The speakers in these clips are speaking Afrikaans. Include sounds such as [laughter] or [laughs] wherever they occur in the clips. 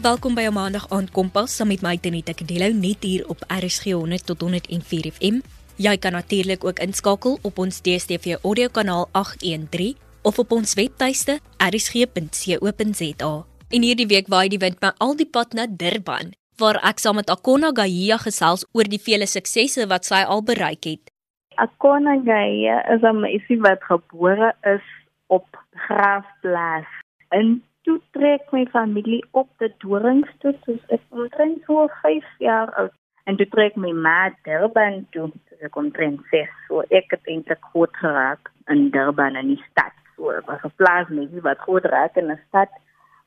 Welkom by 'n Maandag aand Kompas saam met my Tenita Kadello net hier op RSG 100 tot 104 FM. Jy kan natuurlik ook inskakel op ons DStv audiokanaal 813 of op ons webtuiste rsg.co.za. In hierdie week waai die wind my al die pad na Durban, waar ek saam met Akona Gaya gesels oor die vele suksesse wat sy al bereik het. Akona Gaya is 'n meisie wat gebore is op Graafplaas in toe trek my familie op die Doringstoet soos ek omtrent so 5 jaar oud. En toe trek my ma Durban toe soos ek omtrent 6 so ek het eintlik groot geraak in Durban in die stad. So ek was 'n plaas meisie wat groot raak in 'n stad.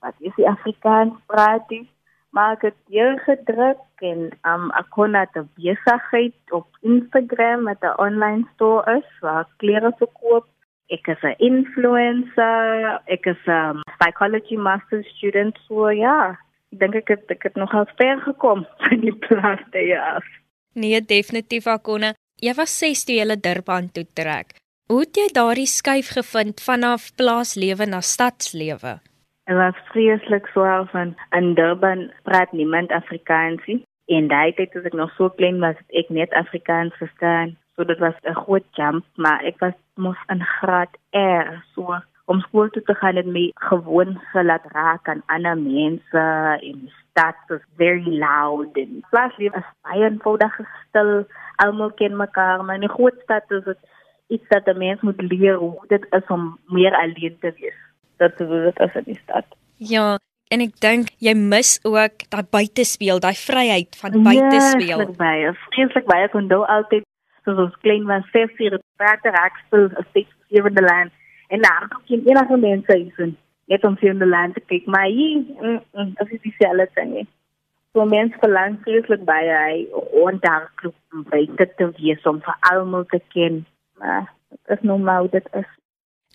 Wat is die Afrikaans? Praat die maar ek het hier gedruk en um, ek kon net besigheid op Instagram met 'n online store is waar klere verkoop ek is 'n influencer, ek is 'n um, psychology master student so ja. Ek dink ek het ek het nogal ver gekom [laughs] van die plaaste jaar. Nee, definitief Akona. Jy was 6 toe jy Durban toe trek. Hoe het jy daardie skuif gevind vanaf plaaslewe na stadslewe? Dit was vreeslik swaar van in Durban praat niemand Afrikaans nie. En daai tyd toe ek nog so klein was, ek net Afrikaans verstaan. So dit was 'n groot jump, maar ek was mos in graad R. So om skool toe te gaan het my gewoon gelaat raak aan ander mense in die stad was very loud en plus lief is baie eenvoudig stil. Almal ken mekaar, maar in die groot stad is dit iets dat 'n mens moet leer hoe dit is om meer alleen te wees. Dat is dit as in die stad. Ja, en ek dink jy mis ook daai buitespeel, daai vryheid van buitespeel. Ja, baie. Vreeslik baie kon dou altyd soos ons klein was, ses uur praat ek speel 'n steeds sewende land en daar kom geen enige mense hier net om sewende land te kyk, maar hier mm, mm, is dit dieselfde ding. So mense verlang vreeslik baie hy en daar klop om buite te wees om vir almal te ken. Maar dit is normaal dit is.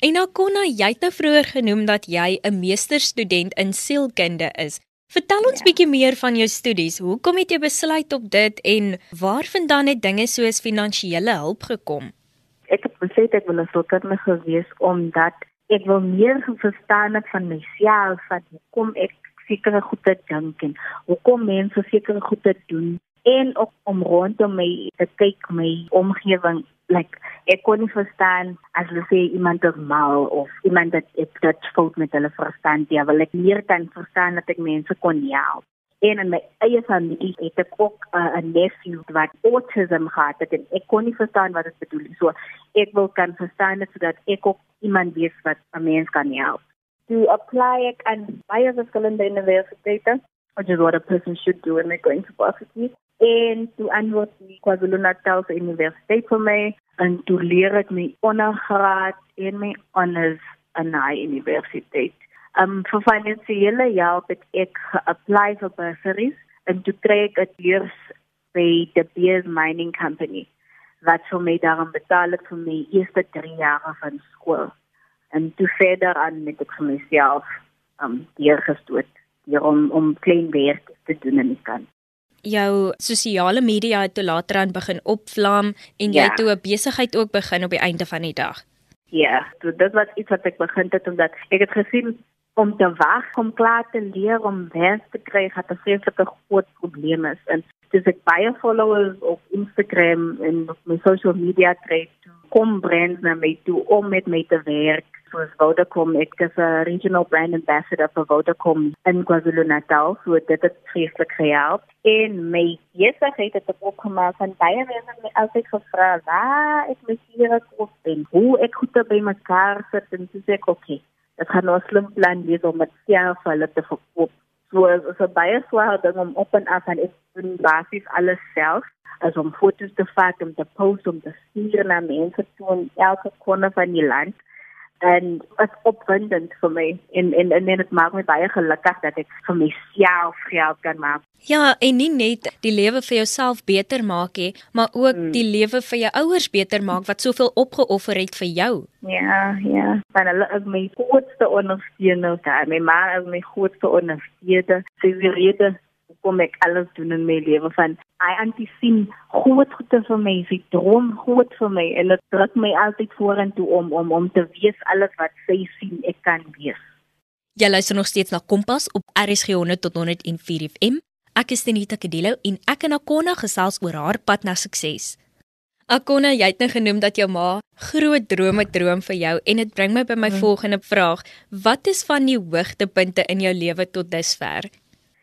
En nou kon jy het nou vroeër genoem dat jy 'n meesterstudent in sielkunde is. Vertel ons ja. bietjie meer van jou studies. Hoekom het jy besluit op dit en waarvandaan het dinge soos finansiële hulp gekom? Ek het besluit ek wil 'n sielkundige gewees omdat ek wil meer verstaan het van myself, van hoekom ek sekere goede dink en hoekom mense sekere goede doen en ook om rondom my te kyk my omgewing like ek kon nie verstaan as hulle sê iemand is mal of iemand ek dat fout met hulle verstand ja wil ek meer kan verstaan dat ek mense kon help. En in my eie familie het ek ook uh, 'n nephew wat autism het en ek kon nie verstaan wat dit bedoel so ek wil kan verstaan dit sodat ek ook iemand wees wat 'n mens kan help. To apply ek aan baie verskillende universiteite which is what a person should do when they're going to varsity en toe antwoord die KwaZulu-Natal Universiteit vir my en toe leer ek my ondergraad en my honors aan die universiteit. Um vir finansiële hulp het ek apply vir bursaries en toe kry ek dit eers by die Beers Mining Company wat vir my daarom betaal het vir my eerste 3 jaar van skool. En toe verder aan met ek vir myself um hier gestoot hier om om klein werk te doen in die kant jou sosiale media het toe later aan begin opvlam en jy ja. toe 'n besigheid ook begin op die einde van die dag. Ja, so dit was iets wat ek begin het omdat ek het gesien om te wag om klaar te leer om werk te kry het 'n vreeslike groot probleem is en dis ek baie followers op Instagram en op my social media kry toe kom brands na my toe om met my te werk soos Vodacom ek is 'n regional brand ambassador vir Vodacom in KwaZulu-Natal so dit het vreeslik gehelp. En my besigheid het ook gemaak van baie mense het my altyd gevra waar ek my hier koop en hoe ek goed by mekaar sit? En dis ek okay dit gaan nou 'n slim plan wees om dit self hulle te verkoop. So is so baie swaar ding om op en af en ek doen basies alles self as om foto's te vat om te post om te stuur na mense toe in elke kona van die land en dit opwindend vir my en en en dit maak my baie gelukkig dat ek vir myself geld kan maak. Ja, en nie net die lewe vir jouself beter maak nie, maar ook hmm. die lewe vir jou ouers beter maak wat soveel opgeoffer het vir jou. Ja, ja. Want hulle is my grootste ondersteuner, my ma is my grootste ondersteuner. Sy weet kom ek alles doen in my lewe van hy antie sien groot goede vir my, sy droom groot vir my en dit druk my altyd vorentoe om om om te wees alles wat sy sien ek kan wees. Jy luister nog steeds na Kompas op RSG 100 tot 104 FM. Ek is Tenita Kadelo en ek en Akona gesels oor haar pad na sukses. Akona, jy het nou genoem dat jou ma groot drome droom vir jou en dit bring my by my hmm. volgende vraag. Wat is van die hoogtepunte in jou lewe tot dusver?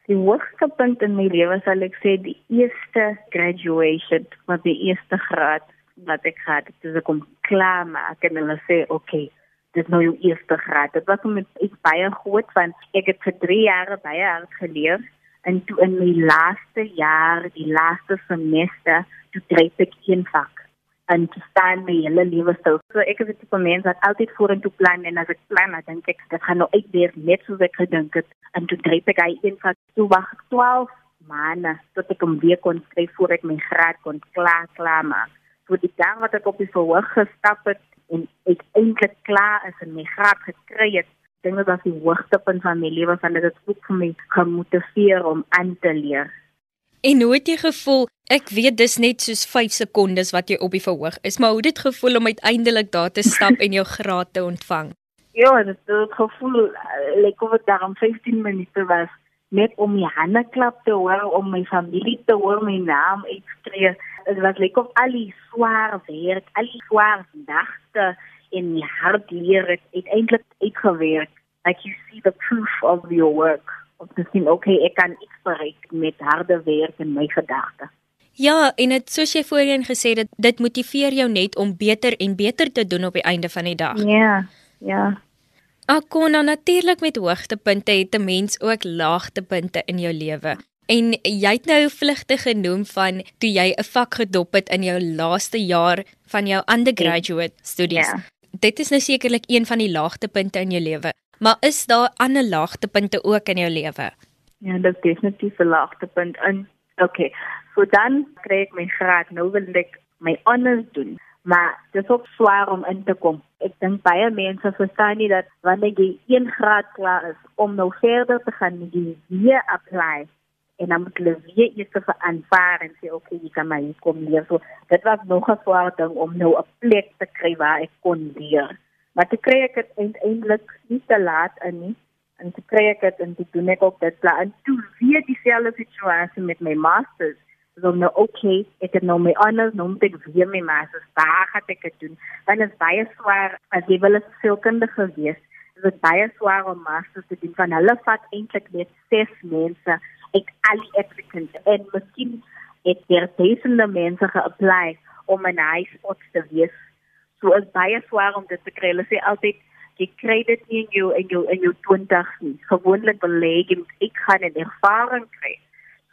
Die hoogtepunt in my lewe sal ek sê die eerste graduation, wat die eerste graad wat ek gehad het, dis ek om klaar maak en hulle sê, "Oké, okay, dit nou jou eerste graad. Dit was met ek baie groot van ek het vir 3 jaar baie hard geleer en toe in my laaste jaar, die laaste semester, toe dreig ek een vak en te staan my hele lewe stil. So ek het dit vir mense wat altyd vorentoe plan en as ek plan, dan dink ek dit gaan nou uitbeer net soos ek gedink het en toe dreig ek hy een vak toe wag 12 maande tot ek hom weer kon skryf voor ek my graad kon klaar klaar maak. Voor die dag wat ek op die verhoog gestap het, en ek eintlik klaar is en my graad gekry het. Dink dit was die hoogtepunt van my lewe van dit ook vir my gemotiveer om aan te leer. En hoe het jy gevoel? Ek weet dis net soos 5 sekondes wat jy op die verhoog is, maar hoe het dit gevoel om uiteindelik daar te stap en jou graad te ontvang? Ja, dit het gevoel eh, like of dit daarom 15 minute was net om my hande klap te hoor om my familie te hoor my naam uitspreek dit was like of al die swaar werk, al die swaar dagte in die hard leer het uiteindelik uitgewerk. Like you see the proof of your work. Of te sien okay, ek kan iets bereik met harde werk en my gedagte. Ja, en dit soos jy voorheen gesê het, dit motiveer jou net om beter en beter te doen op die einde van die dag. Ja, ja. Akona natuurlik met hoogtepunte het 'n mens ook laagtepunte in jou lewe. En jy het nou vlugte genoem van toe jy 'n vak gedop het in jou laaste jaar van jou undergraduate studies. Yeah. Ja. Dit is nou sekerlik een van die laagtepunte in jou lewe. Maar is daar ander laagtepunte ook in jou lewe? Ja, dit is definitief 'n laagtepunt. En okay, so dan kry ek my graad. Nou wil ek my honors doen. Maar dit is ook swaar om in te kom. Ek dink baie mense verstaan nie dat wanneer jy 1 graad klaar is om nou verder te gaan, jy weer apply en dan moet hulle weer eers vir aanvaar en sê okay, jy kan maar hier kom leer. So dit was nog 'n swaar ding om nou 'n plek te kry waar ek kon leer. Maar te kry ek dit eintlik nie te laat in nie. En te kry ek dit en te doen ek ook dit plan. En toe weer dieselfde situasie met my masters. So nou okay, ek het nou my honors, nou moet ek weer my masters daar gaan ek dit doen. Want dit is baie swaar as jy wil 'n sielkundige wees. Dit is baie swaar om masters te doen van hulle vat eintlik net ses mense ek al die applicants en miskien het daar duisende mense geapply om 'n high spot te wees. So is baie swaar om dit te kry. Hulle sê altyd jy kry dit nie in jou in jou in jou 20 nie. Gewoonlik beleg en ek gaan 'n ervaring kry.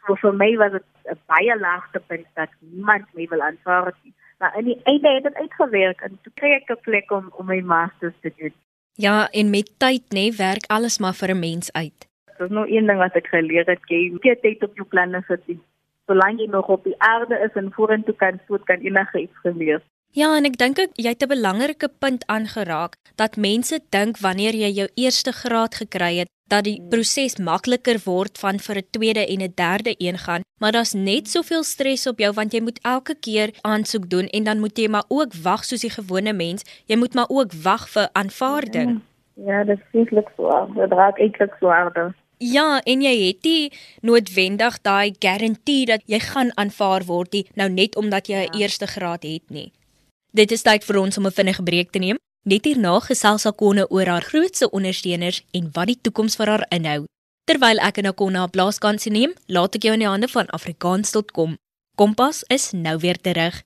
So vir my was dit 'n baie laagte punt dat niemand my wil aanvaar nie. Maar in die einde het dit uitgewerk en toe kry ek 'n plek om om my masters te doen. Ja, en met tyd nê werk alles maar vir 'n mens uit. Dit is nou een ding wat ek geleer het, jy moet jy tyd op jou planne sit. Solank jy nog op die aarde is en vorentoe kan voet kan enige iets gebeur. Ja, en ek dink ek jy het 'n belangrike punt aangeraak dat mense dink wanneer jy jou eerste graad gekry het, dat die proses makliker word van vir 'n tweede en 'n derde een gaan, maar daar's net soveel stres op jou want jy moet elke keer aansoek doen en dan moet jy maar ook wag soos die gewone mens, jy moet maar ook wag vir aanvaarding. Ja, ja dit is eintlik so, dit raak eintlik so harde. Ja, en jy het nie noodwendig daai garantie dat jy gaan aanvaar word nie, nou net omdat jy 'n ja. eerste graad het nie. Dit is tyd vir ons om 'n vinnige breek te neem. Net hierna gesels Akone oor haar grootste ondersteuners en wat die toekoms vir haar inhou. Terwyl ek en Akone 'n blaaskans neem, laat ek jou in die hande van afrikaans.com. Kompas is nou weer terug.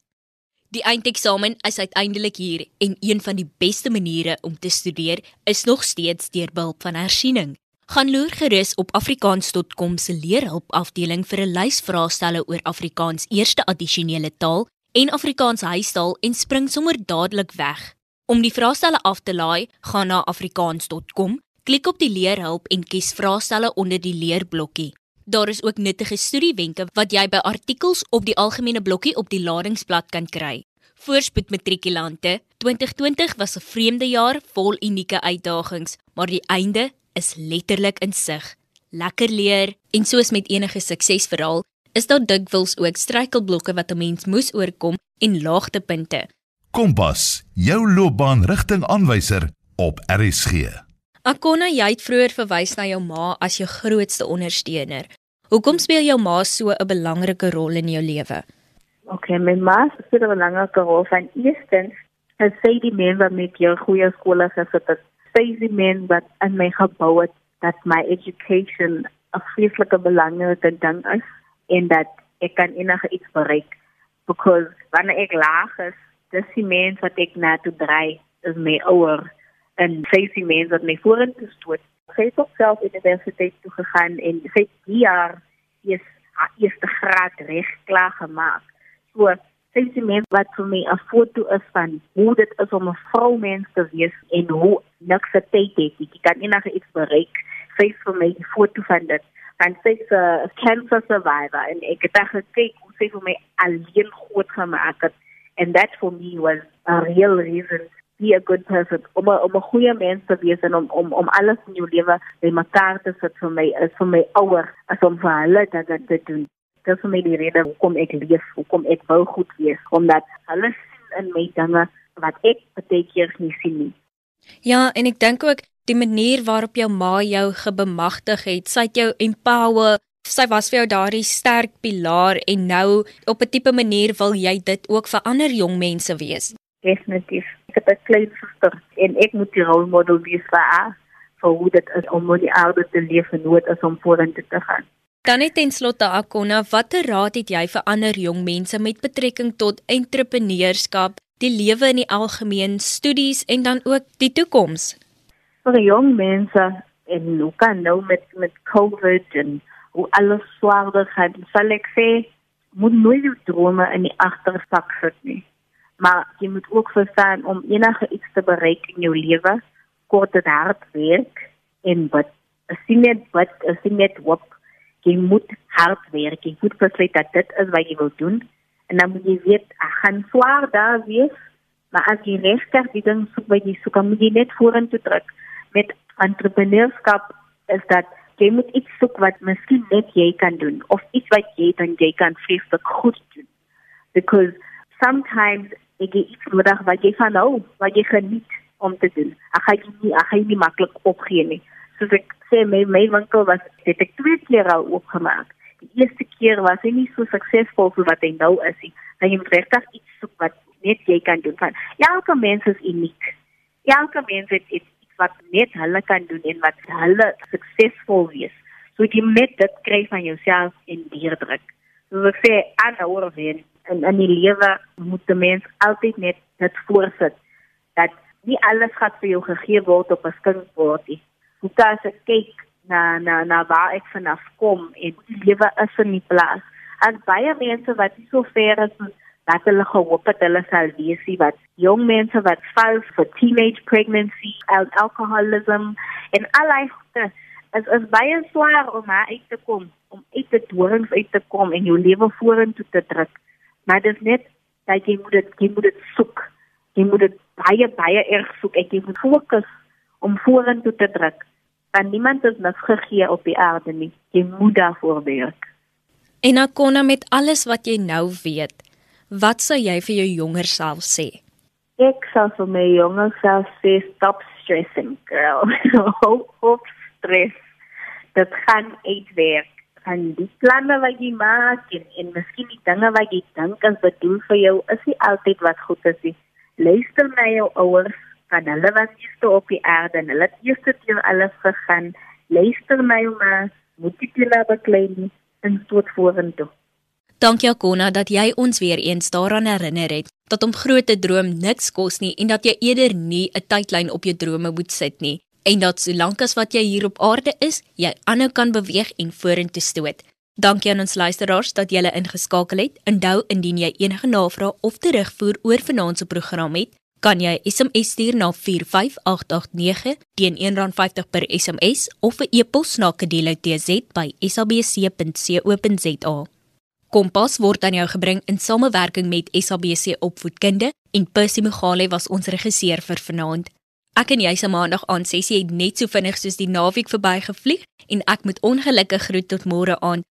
Die eindeksamen is uiteindelik hier en een van die beste maniere om te studeer is nog steeds deur behulp van hersiening. Gaan loer gerus op afrikaans.com se leerhulp afdeling vir 'n lys vraestelle oor Afrikaans eerste addisionele taal en Afrikaans huistaal en spring sommer dadelik weg. Om die vraestelle af te laai, gaan na afrikaans.com, klik op die leerhulp en kies vraestelle onder die leerblokkie. Daar is ook nuttige studiewenke wat jy by artikels op die algemene blokkie op die ladingsblad kan kry. Voorspoed matrikulante, 2020 was 'n vreemde jaar vol unieke uitdagings, maar die einde is letterlik in sig. Lekker leer en soos met enige suksesverhaal, is daar dikwels ook struikelblokke wat 'n mens moes oorkom en laagtepunte. Kompas, jou loopbaan rigtingaanwyser op RSG. Akonna, jy het vroeër verwys na jou ma as jou grootste ondersteuner. Hoekom speel jou ma so 'n belangrike rol in jou lewe? Okay, my ma speel 'n belangrike rol van eerstens as sy die mens wat met jou goeie skole gesit het. Sy is die mens wat in my gebou het dat my education 'n vreeslike belangrike ding is en dat ek kan enige iets bereik because wanneer ek laag is, dis die mens wat ek na toe draai is my ouer en sy is die mens wat my vorentoe stoot. Sy het ook self universiteit toe gegaan en sy het die jaar is haar eerste graad reg klaar gemaak. So sy is die mens wat vir my 'n foto is van hoe dit is om 'n vroumens te wees en hoe niks se tyd het. Ek kan enige iets bereik. Sy is vir my 'n foto van dit. En sy is 'n cancer survivor en ek het daar gekyk hoe sy vir my alleen groot gemaak het. And that for me was a real reason be a good person om 'n om 'n goeie mens te wees en om om om alles in jou lewe bymekaar te sit vir my is vir my ouer as om vir hulle dit te doen. Dit is vir my die rede hoekom ek leef, hoekom ek wou goed wees, omdat hulle sien in my dinge wat ek baie keer nie sien nie. Ja, en ek dink ook die manier waarop jou ma jou gebemagtig het, sy het jou empower Sy was vir jou daardie sterk pilaar en nou op 'n tipe manier wil jy dit ook vir ander jong mense wees definitief. Ek het 'n klein suster en ek moet die rolmodel wees vir haar vir hoe dit is om met die aarde te leef en hoe dit is om vorentoe te gaan. Dan net ten slotte Akonna, watter raad het jy vir ander jong mense met betrekking tot entrepreneurskap, die lewe in die algemeen, studies en dan ook die toekoms? Vir jong mense en hoe kan nou met met COVID en hoe alles swaarder gaan, sal ek sê moet nooit jou drome in die agtersak sit nie. Maar jy moet ook verstaan om enige iets te bereik in jou lewe, kort dit hard werk en as jy net as jy net wat jy moet hard werk, jy moet besluit dat dit is wat jy wil doen en dan moet jy weet, ek gaan swaar daar wees, maar as jy regtig die ding soek wat jy soek, moet jy net vorentoe druk. Met entrepreneurskap is dat jy moet iets soek wat miskien net jy kan doen of iets wat jy dan jy kan vreeslik goed doen. Because sometimes ek het iets nodig wat jy van hou, wat jy geniet om te doen. Ek gaan nie ek gaan nie maklik opgee nie. Soos ek sê my my winkel was het ek twee keer al oopgemaak. Die eerste keer was hy nie so suksesvol soos wat hy nou is nie. Dan jy moet regtig iets soek wat net jy kan doen van. Elke mens is uniek. Elke mens het iets wat net hulle kan doen en wat hulle suksesvol wees. So jy moet dit kry van jouself en deurdruk. So ek sê aanhou weer in in die lewe moet 'n mens altyd net dit voorsit dat nie alles gaan vir jou gegee word op 'n skinkbord nie. Hoe kan ek kyk na na na waar ek vanaf kom en die lewe is in die plaas. En baie mense wat so ver is dat hulle gehoop het hulle sal wie wat jong mense wat val vir teenage pregnancy, al alcoholism en allerlei goed. Es is baie swaar om uit te kom, om uit te dorings uit te kom en jou lewe vorentoe te druk. Maar dit is net dat jy moet dit jy moet dit soek. Jy moet dit baie baie erg soek. Ek jy moet fokus om vorentoe te druk. Want niemand is niks gegee op die aarde nie. Jy moet daarvoor werk. En Akona met alles wat jy nou weet, wat sou jy vir jou jonger self sê? Ek sou vir my jonger self sê stop stressing, girl. [laughs] Hop hop stress. Dit gaan uitwerk van die planne wat jy maak en en miskien die dinge wat jy dink is bedoel vir jou is nie altyd wat goed is nie. Luister na jou ouers, van hulle was eerste op die aarde en hulle het eerste deur alles gegaan. Luister na jou ma, moet jy hulle beklei en tot vorentoe. Dankie Akona dat jy ons weer eens daaraan herinner het dat om groot te droom niks kos nie en dat jy eerder nie 'n tydlyn op jou drome moet sit nie en dat solank as wat jy hier op aarde is, jy aanhou kan beweeg en vorentoe stoot. Dankie aan ons luisteraars dat julle ingeskakel het. Onthou indien jy enige navrae of terugvoer oor vanaand se program het, kan jy SMS stuur na 45889 teen R1.50 per SMS of 'n e-pos na kedeloutz@sabc.co.za. Kompas word aan jou gebring in samewerking met SABC Opvoedkunde en Percy Mogale was ons regisseur vir vanaand. Ek en jy se maandag aan 6:00 het net so vinnig soos die naweek verbygevlieg en ek moet ongelukkig groet tot môre aan.